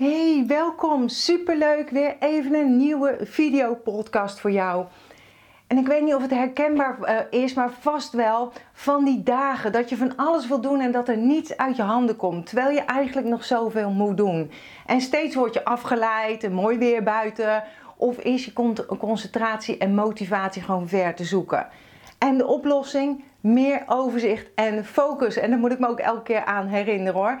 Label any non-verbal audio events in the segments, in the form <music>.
Hey, welkom. Superleuk. Weer even een nieuwe videopodcast voor jou. En ik weet niet of het herkenbaar uh, is, maar vast wel van die dagen dat je van alles wil doen en dat er niets uit je handen komt, terwijl je eigenlijk nog zoveel moet doen. En steeds word je afgeleid, en mooi weer buiten, of is je concentratie en motivatie gewoon ver te zoeken. En de oplossing? Meer overzicht en focus. En daar moet ik me ook elke keer aan herinneren hoor.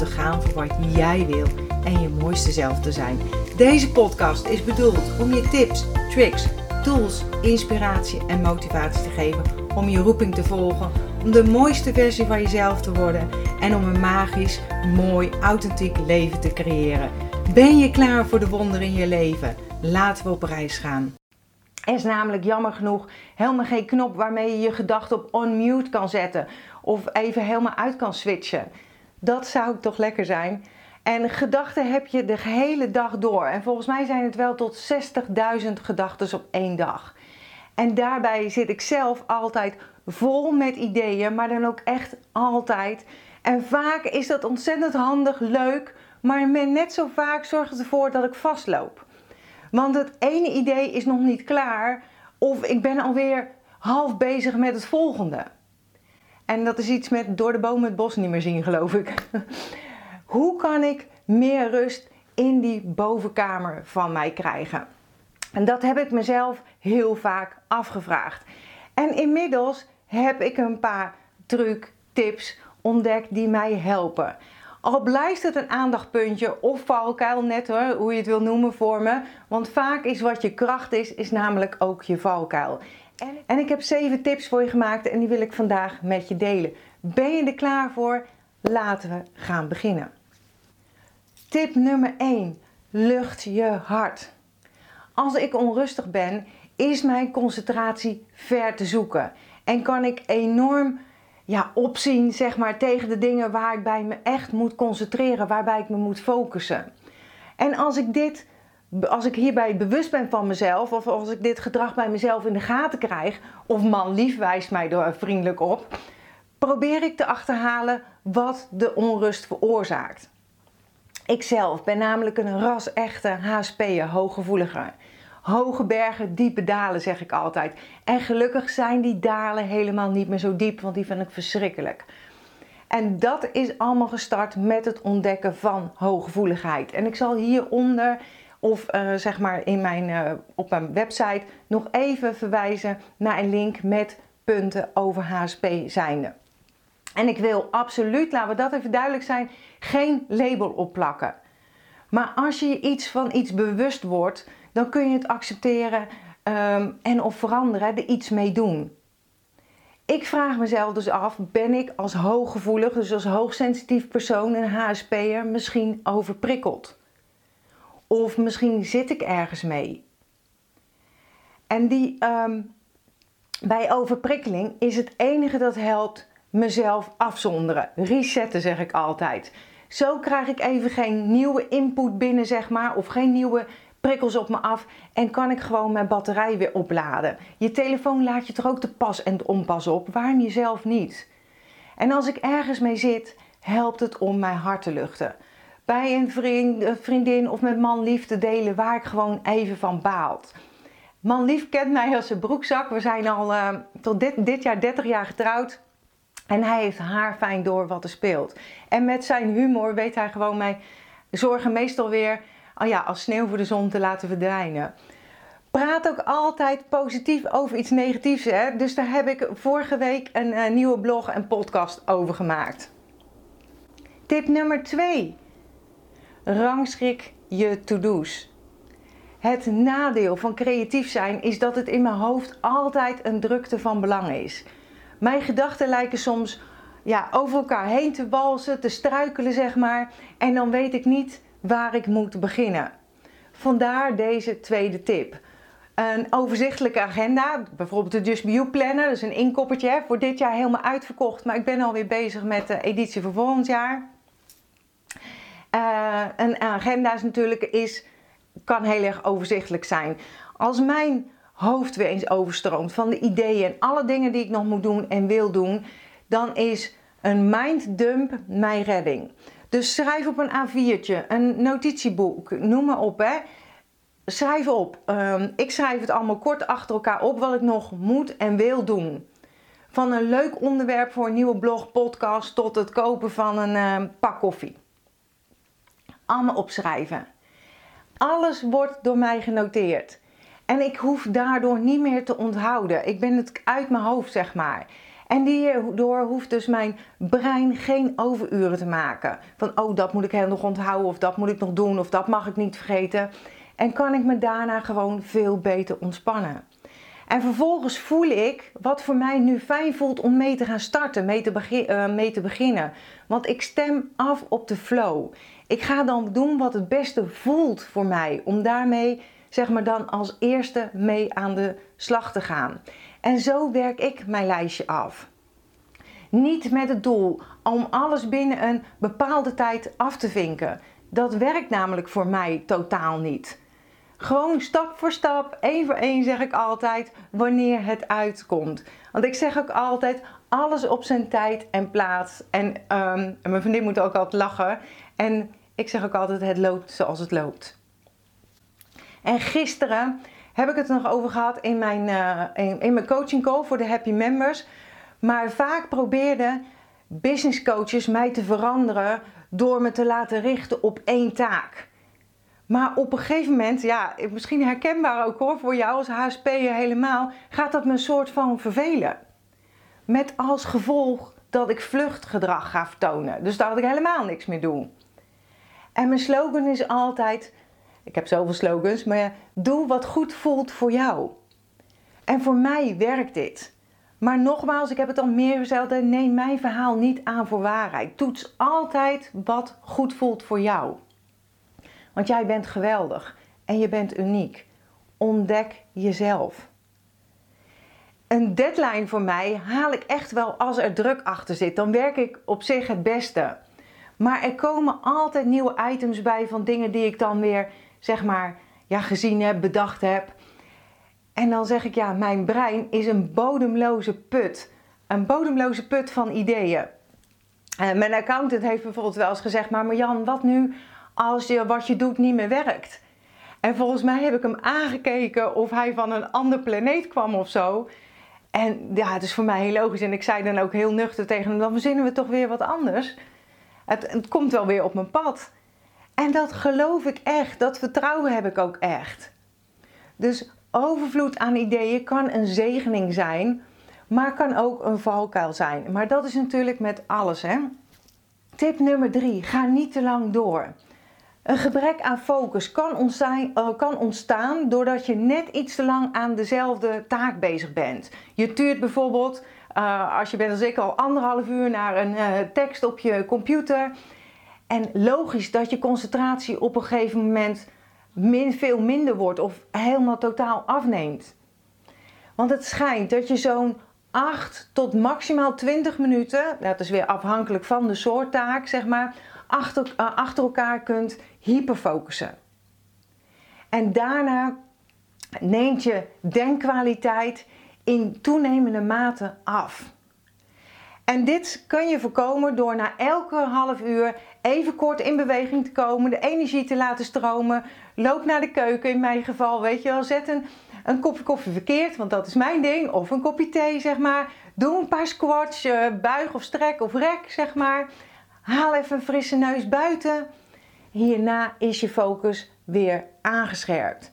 te gaan voor wat jij wil en je mooiste zelf te zijn. Deze podcast is bedoeld om je tips, tricks, tools, inspiratie en motivatie te geven om je roeping te volgen, om de mooiste versie van jezelf te worden en om een magisch, mooi, authentiek leven te creëren. Ben je klaar voor de wonderen in je leven? Laten we op reis gaan. Er is namelijk jammer genoeg helemaal geen knop waarmee je je gedachten op on-mute kan zetten of even helemaal uit kan switchen. Dat zou toch lekker zijn. En gedachten heb je de hele dag door. En volgens mij zijn het wel tot 60.000 gedachten op één dag. En daarbij zit ik zelf altijd vol met ideeën, maar dan ook echt altijd. En vaak is dat ontzettend handig, leuk, maar net zo vaak zorgt het ervoor dat ik vastloop. Want het ene idee is nog niet klaar of ik ben alweer half bezig met het volgende. En dat is iets met door de bomen het bos niet meer zien, geloof ik. <laughs> Hoe kan ik meer rust in die bovenkamer van mij krijgen? En dat heb ik mezelf heel vaak afgevraagd. En inmiddels heb ik een paar truc, tips ontdekt die mij helpen. Al blijft het een aandachtpuntje of valkuil, net hoor, hoe je het wil noemen voor me. Want vaak is wat je kracht is, is namelijk ook je valkuil. En ik heb zeven tips voor je gemaakt en die wil ik vandaag met je delen. Ben je er klaar voor? Laten we gaan beginnen. Tip nummer 1. Lucht je hart. Als ik onrustig ben, is mijn concentratie ver te zoeken. En kan ik enorm ja, opzien zeg maar, tegen de dingen waar ik bij me echt moet concentreren, waarbij ik me moet focussen. En als ik dit als ik hierbij bewust ben van mezelf, of als ik dit gedrag bij mezelf in de gaten krijg, of man lief wijst mij er vriendelijk op, probeer ik te achterhalen wat de onrust veroorzaakt. Ikzelf ben namelijk een ras-echte HSP'er, hooggevoeliger. Hoge bergen, diepe dalen, zeg ik altijd. En gelukkig zijn die dalen helemaal niet meer zo diep, want die vind ik verschrikkelijk. En dat is allemaal gestart met het ontdekken van hooggevoeligheid. En ik zal hieronder of uh, zeg maar in mijn, uh, op mijn website nog even verwijzen naar een link met punten over HSP zijnde. En ik wil absoluut, laten we dat even duidelijk zijn, geen label opplakken. Maar als je iets van iets bewust wordt, dan kun je het accepteren um, en of veranderen, er iets mee doen. Ik vraag mezelf dus af, ben ik als hooggevoelig, dus als hoogsensitief persoon, een HSP'er, misschien overprikkeld? Of misschien zit ik ergens mee. En die, um, bij overprikkeling is het enige dat helpt mezelf afzonderen. Resetten zeg ik altijd. Zo krijg ik even geen nieuwe input binnen, zeg maar, of geen nieuwe prikkels op me af en kan ik gewoon mijn batterij weer opladen. Je telefoon laat je toch ook de pas en de onpas op, waarom jezelf niet? En als ik ergens mee zit, helpt het om mijn hart te luchten bij een vriend, vriendin of met man lief te delen waar ik gewoon even van baalt. Man lief kent mij als een broekzak. We zijn al uh, tot dit, dit jaar 30 jaar getrouwd. En hij heeft haar fijn door wat er speelt. En met zijn humor weet hij gewoon mij zorgen meestal weer oh ja, als sneeuw voor de zon te laten verdwijnen. Praat ook altijd positief over iets negatiefs. Hè? Dus daar heb ik vorige week een, een nieuwe blog en podcast over gemaakt. Tip nummer 2 rangschik je to-do's. Het nadeel van creatief zijn is dat het in mijn hoofd altijd een drukte van belang is. Mijn gedachten lijken soms ja, over elkaar heen te walsen, te struikelen zeg maar. En dan weet ik niet waar ik moet beginnen. Vandaar deze tweede tip. Een overzichtelijke agenda, bijvoorbeeld de Just Be You Planner, dat is een inkoppertje voor dit jaar helemaal uitverkocht, maar ik ben alweer bezig met de editie voor volgend jaar. Uh, een agenda is natuurlijk is, kan heel erg overzichtelijk zijn. Als mijn hoofd weer eens overstroomt van de ideeën en alle dingen die ik nog moet doen en wil doen, dan is een minddump mijn redding. Dus schrijf op een A4'tje, een notitieboek, noem maar op. Hè. Schrijf op. Um, ik schrijf het allemaal kort achter elkaar op wat ik nog moet en wil doen. Van een leuk onderwerp voor een nieuwe blog, podcast tot het kopen van een uh, pak koffie. Allemaal opschrijven. Alles wordt door mij genoteerd. En ik hoef daardoor niet meer te onthouden. Ik ben het uit mijn hoofd, zeg maar. En hierdoor hoeft dus mijn brein geen overuren te maken. Van, oh, dat moet ik helemaal nog onthouden, of dat moet ik nog doen, of dat mag ik niet vergeten. En kan ik me daarna gewoon veel beter ontspannen. En vervolgens voel ik wat voor mij nu fijn voelt om mee te gaan starten, mee te, uh, mee te beginnen. Want ik stem af op de flow. Ik ga dan doen wat het beste voelt voor mij, om daarmee zeg maar dan als eerste mee aan de slag te gaan. En zo werk ik mijn lijstje af. Niet met het doel om alles binnen een bepaalde tijd af te vinken. Dat werkt namelijk voor mij totaal niet. Gewoon stap voor stap, één voor één zeg ik altijd wanneer het uitkomt. Want ik zeg ook altijd alles op zijn tijd en plaats. En, en mijn vriendin moet ook altijd lachen. En ik zeg ook altijd het loopt zoals het loopt. En gisteren heb ik het nog over gehad in mijn, in, in, mijn coaching call voor de happy members. Maar vaak probeerden business coaches mij te veranderen door me te laten richten op één taak. Maar op een gegeven moment, ja, misschien herkenbaar ook hoor, voor jou als HSP'er helemaal, gaat dat me een soort van vervelen. Met als gevolg dat ik vluchtgedrag ga vertonen. Dus dat ik helemaal niks meer doe. En mijn slogan is altijd: ik heb zoveel slogans, maar doe wat goed voelt voor jou. En voor mij werkt dit. Maar nogmaals, ik heb het al meer gezegd, neem mijn verhaal niet aan voor waarheid. Toets altijd wat goed voelt voor jou. Want jij bent geweldig en je bent uniek. Ontdek jezelf. Een deadline voor mij haal ik echt wel als er druk achter zit. Dan werk ik op zich het beste. Maar er komen altijd nieuwe items bij van dingen die ik dan weer zeg maar, ja, gezien heb, bedacht heb. En dan zeg ik, ja, mijn brein is een bodemloze put. Een bodemloze put van ideeën. En mijn accountant heeft bijvoorbeeld wel eens gezegd, maar Marjan, wat nu als je wat je doet niet meer werkt? En volgens mij heb ik hem aangekeken of hij van een ander planeet kwam of zo. En ja, het is voor mij heel logisch. En ik zei dan ook heel nuchter tegen hem, dan verzinnen we toch weer wat anders. Het, komt wel weer op mijn pad. En dat geloof ik echt, dat vertrouwen heb ik ook echt. Dus overvloed aan ideeën kan een zegening zijn, maar kan ook een valkuil zijn. Maar dat is natuurlijk met alles. Hè? Tip nummer drie: ga niet te lang door. Een gebrek aan focus uh, kan ontstaan doordat je net iets te lang aan dezelfde taak bezig bent. Je tuurt bijvoorbeeld, uh, als je bent als ik al anderhalf uur naar een uh, tekst op je computer en logisch dat je concentratie op een gegeven moment min, veel minder wordt of helemaal totaal afneemt. Want het schijnt dat je zo'n 8 tot maximaal 20 minuten, dat is weer afhankelijk van de soort taak, zeg maar, achter, uh, achter elkaar kunt hyperfocussen. En daarna neemt je denkkwaliteit in toenemende mate af. En dit kun je voorkomen door na elke half uur even kort in beweging te komen, de energie te laten stromen. Loop naar de keuken in mijn geval, weet je wel. Zet een, een kopje koffie verkeerd, want dat is mijn ding. Of een kopje thee, zeg maar. Doe een paar squats, uh, buig of strek of rek, zeg maar. Haal even een frisse neus buiten. Hierna is je focus weer aangescherpt.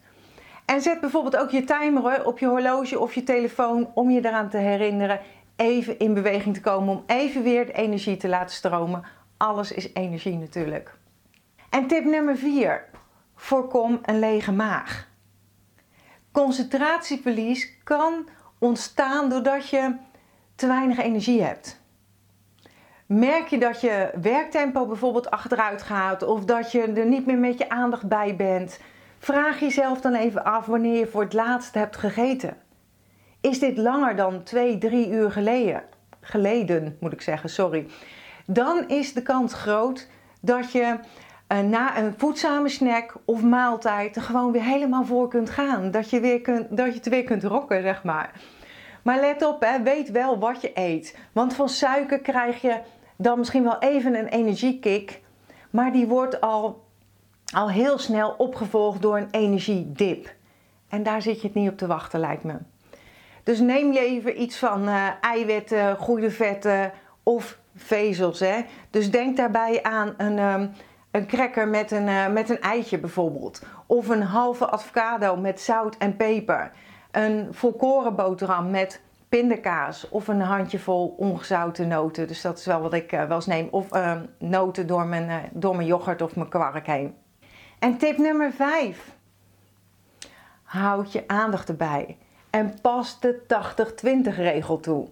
En zet bijvoorbeeld ook je timer op je horloge of je telefoon om je eraan te herinneren even in beweging te komen, om even weer de energie te laten stromen. Alles is energie natuurlijk. En tip nummer 4. Voorkom een lege maag. Concentratieverlies kan ontstaan doordat je te weinig energie hebt. Merk je dat je werktempo bijvoorbeeld achteruit gaat of dat je er niet meer met je aandacht bij bent? Vraag jezelf dan even af wanneer je voor het laatst hebt gegeten. Is dit langer dan 2, 3 uur geleden? Geleden moet ik zeggen, sorry. Dan is de kans groot dat je uh, na een voedzame snack of maaltijd er gewoon weer helemaal voor kunt gaan. Dat je, weer kunt, dat je het weer kunt rocken, zeg maar. Maar let op, hè, weet wel wat je eet. Want van suiker krijg je dan misschien wel even een energiekick. Maar die wordt al, al heel snel opgevolgd door een energiedip. En daar zit je het niet op te wachten, lijkt me. Dus neem je even iets van uh, eiwitten, goede vetten of vezels. Hè? Dus denk daarbij aan een, um, een cracker met een, uh, met een eitje bijvoorbeeld. Of een halve avocado met zout en peper. Een volkoren boterham met pindakaas of een handjevol ongezouten noten. Dus dat is wel wat ik uh, wel eens neem. Of uh, noten door mijn, door mijn yoghurt of mijn kwark heen. En tip nummer 5. Houd je aandacht erbij en pas de 80-20 regel toe.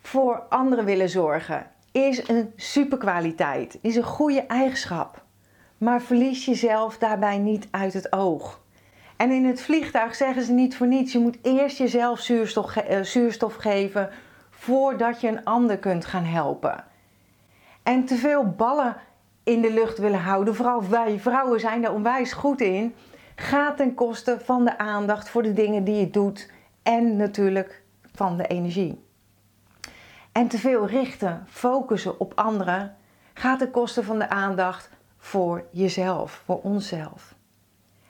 Voor anderen willen zorgen is een superkwaliteit, is een goede eigenschap. Maar verlies jezelf daarbij niet uit het oog. En in het vliegtuig zeggen ze niet voor niets: je moet eerst jezelf zuurstof, ge uh, zuurstof geven voordat je een ander kunt gaan helpen. En te veel ballen in de lucht willen houden, vooral wij vrouwen zijn daar onwijs goed in, gaat ten koste van de aandacht voor de dingen die je doet en natuurlijk van de energie. En te veel richten, focussen op anderen, gaat ten koste van de aandacht voor jezelf, voor onszelf.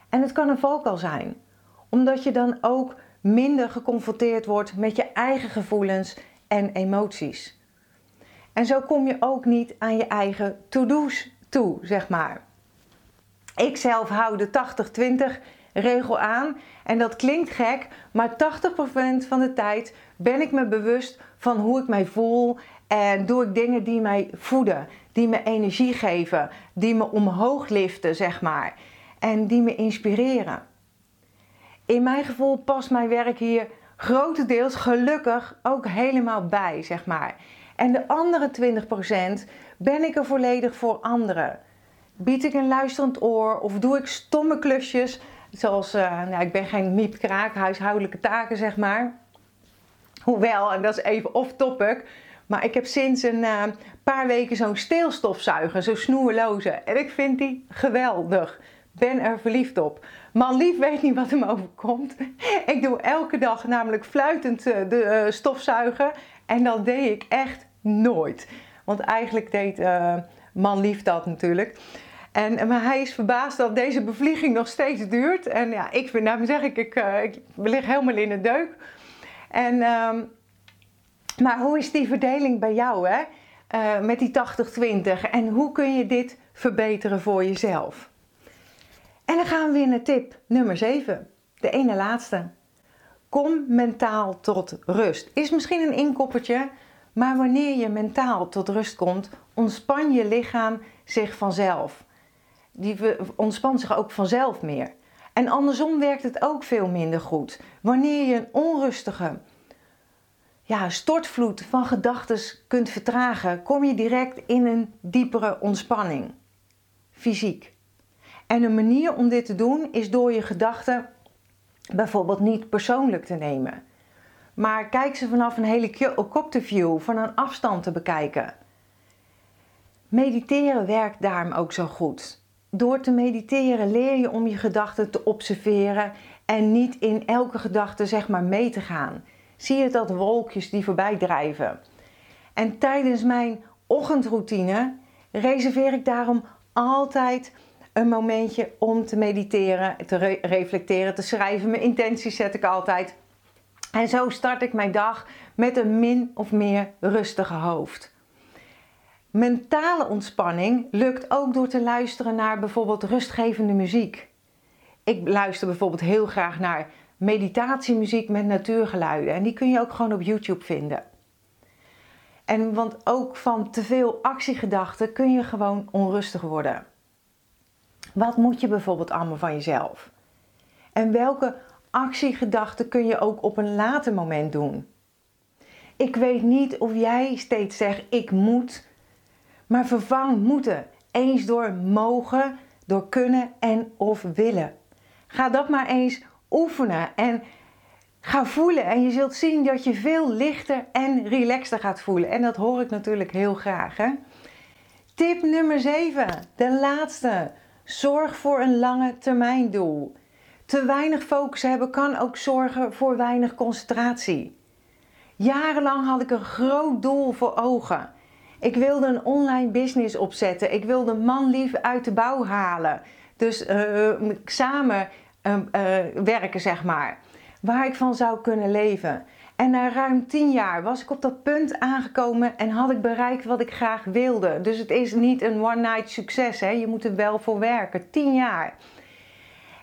En het kan een valkuil zijn, omdat je dan ook minder geconfronteerd wordt met je eigen gevoelens en emoties. En zo kom je ook niet aan je eigen to-do's toe, zeg maar. Ik zelf hou de 80-20 regel aan en dat klinkt gek, maar 80% van de tijd ben ik me bewust van hoe ik mij voel en doe ik dingen die mij voeden, die me energie geven, die me omhoog liften, zeg maar en die me inspireren. In mijn gevoel past mijn werk hier grotendeels gelukkig ook helemaal bij, zeg maar. En de andere 20% ben ik er volledig voor anderen. Bied ik een luisterend oor of doe ik stomme klusjes, zoals, uh, nou, ik ben geen miepkraak, huishoudelijke taken, zeg maar. Hoewel, en dat is even off-topic, maar ik heb sinds een uh, paar weken zo'n steelstofzuiger, zo'n snoerloze. En ik vind die geweldig ben er verliefd op. Man lief weet niet wat hem overkomt. Ik doe elke dag namelijk fluitend eh, de uh, stofzuigen. En dat deed ik echt nooit. Want eigenlijk deed uh, man lief dat natuurlijk. En, maar hij is verbaasd dat deze bevlieging nog steeds duurt. En ja, ik vind, nou zeg ik, ik, uh, lig helemaal in de deuk. En, um, maar hoe is die verdeling bij jou hè? Met die 80-20? En hoe kun je dit verbeteren voor jezelf? En dan gaan we weer naar tip nummer 7. De ene laatste. Kom mentaal tot rust. Is misschien een inkoppertje, maar wanneer je mentaal tot rust komt, ontspan je lichaam zich vanzelf. Die ontspant zich ook vanzelf meer. En andersom werkt het ook veel minder goed. Wanneer je een onrustige ja, stortvloed van gedachten kunt vertragen, kom je direct in een diepere ontspanning. Fysiek. En een manier om dit te doen is door je gedachten bijvoorbeeld niet persoonlijk te nemen. Maar kijk ze vanaf een helikopterview, van een afstand te bekijken. Mediteren werkt daarom ook zo goed. Door te mediteren leer je om je gedachten te observeren en niet in elke gedachte zeg maar mee te gaan. Zie je dat wolkjes die voorbij drijven. En tijdens mijn ochtendroutine reserveer ik daarom altijd een momentje om te mediteren, te re reflecteren, te schrijven. Mijn intenties zet ik altijd. En zo start ik mijn dag met een min of meer rustige hoofd. Mentale ontspanning lukt ook door te luisteren naar bijvoorbeeld rustgevende muziek. Ik luister bijvoorbeeld heel graag naar meditatiemuziek met natuurgeluiden en die kun je ook gewoon op YouTube vinden. En want ook van te veel actiegedachten kun je gewoon onrustig worden. Wat moet je bijvoorbeeld allemaal van jezelf? En welke actiegedachten kun je ook op een later moment doen? Ik weet niet of jij steeds zegt ik moet, maar vervang moeten eens door mogen, door kunnen en of willen. Ga dat maar eens oefenen en ga voelen. En je zult zien dat je veel lichter en relaxter gaat voelen. En dat hoor ik natuurlijk heel graag. Hè? Tip nummer 7, de laatste. Zorg voor een lange termijn doel. Te weinig focus hebben kan ook zorgen voor weinig concentratie. Jarenlang had ik een groot doel voor ogen. Ik wilde een online business opzetten. Ik wilde man lief uit de bouw halen. Dus uh, samen uh, werken, zeg maar. Waar ik van zou kunnen leven. En na ruim 10 jaar was ik op dat punt aangekomen en had ik bereikt wat ik graag wilde. Dus het is niet een one-night succes. Hè? Je moet er wel voor werken. 10 jaar.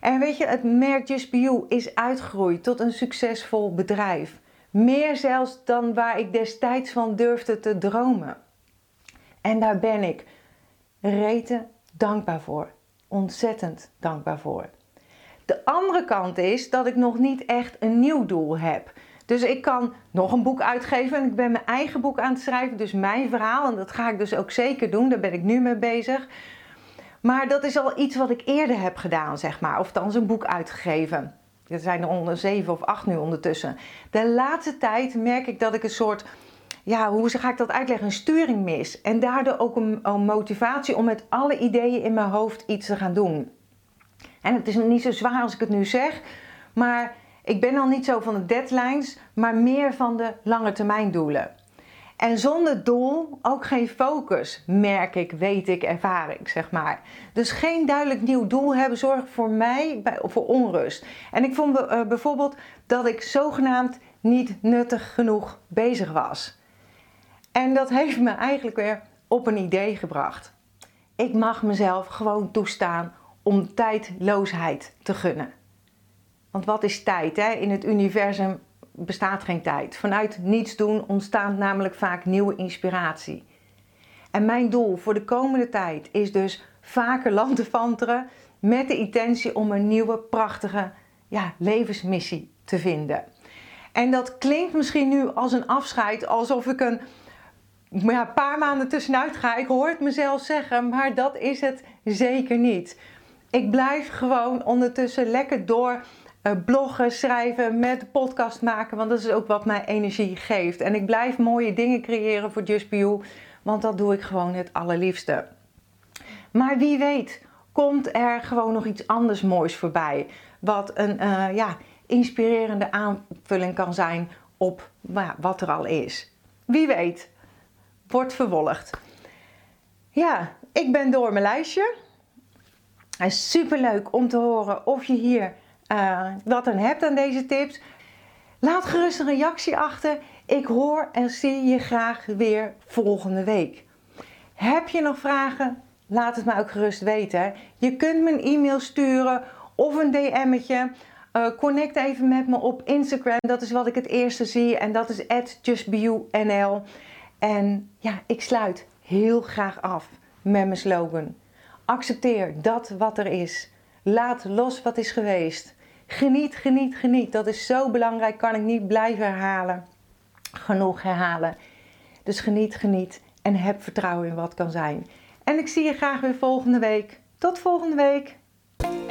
En weet je, het merk Just is uitgegroeid tot een succesvol bedrijf. Meer zelfs dan waar ik destijds van durfde te dromen. En daar ben ik rete dankbaar voor. Ontzettend dankbaar voor. De andere kant is dat ik nog niet echt een nieuw doel heb. Dus ik kan nog een boek uitgeven en ik ben mijn eigen boek aan het schrijven, dus mijn verhaal. En dat ga ik dus ook zeker doen, daar ben ik nu mee bezig. Maar dat is al iets wat ik eerder heb gedaan, zeg maar. Of dan een boek uitgegeven. Er zijn er onder zeven of acht nu ondertussen. De laatste tijd merk ik dat ik een soort, ja, hoe ga ik dat uitleggen, een sturing mis. En daardoor ook een, een motivatie om met alle ideeën in mijn hoofd iets te gaan doen. En het is niet zo zwaar als ik het nu zeg, maar ik ben al niet zo van de deadlines, maar meer van de lange termijn doelen. En zonder doel ook geen focus, merk ik, weet ik, ervaar ik, zeg maar. Dus geen duidelijk nieuw doel hebben zorgt voor mij bij, voor onrust. En ik vond uh, bijvoorbeeld dat ik zogenaamd niet nuttig genoeg bezig was. En dat heeft me eigenlijk weer op een idee gebracht. Ik mag mezelf gewoon toestaan om tijdloosheid te gunnen. Want wat is tijd? Hè? In het universum bestaat geen tijd. Vanuit niets doen ontstaat namelijk vaak nieuwe inspiratie. En mijn doel voor de komende tijd is dus vaker landevanteren met de intentie om een nieuwe prachtige ja, levensmissie te vinden. En dat klinkt misschien nu als een afscheid, alsof ik een ja, paar maanden tussenuit ga. Ik hoor het mezelf zeggen, maar dat is het zeker niet. Ik blijf gewoon ondertussen lekker door bloggen, schrijven, met podcast maken. Want dat is ook wat mij energie geeft. En ik blijf mooie dingen creëren voor Just Be You. Want dat doe ik gewoon het allerliefste. Maar wie weet komt er gewoon nog iets anders moois voorbij. Wat een uh, ja, inspirerende aanvulling kan zijn op nou, wat er al is. Wie weet, wordt verwolgd. Ja, ik ben door mijn lijstje. Super leuk om te horen of je hier uh, wat aan hebt aan deze tips. Laat gerust een reactie achter. Ik hoor en zie je graag weer volgende week. Heb je nog vragen? Laat het mij ook gerust weten. Je kunt me een e-mail sturen of een DM'tje. Uh, connect even met me op Instagram. Dat is wat ik het eerste zie. En dat is justbeyou.nl. En ja, ik sluit heel graag af met mijn slogan. Accepteer dat wat er is. Laat los wat is geweest. Geniet, geniet, geniet. Dat is zo belangrijk, kan ik niet blijven herhalen. Genoeg herhalen. Dus geniet, geniet en heb vertrouwen in wat kan zijn. En ik zie je graag weer volgende week. Tot volgende week.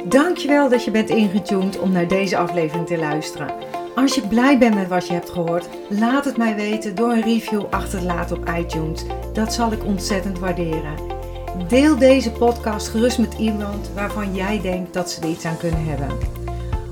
Dankjewel dat je bent ingetuned om naar deze aflevering te luisteren. Als je blij bent met wat je hebt gehoord, laat het mij weten door een review achter te laten op iTunes. Dat zal ik ontzettend waarderen. Deel deze podcast gerust met iemand waarvan jij denkt dat ze er iets aan kunnen hebben.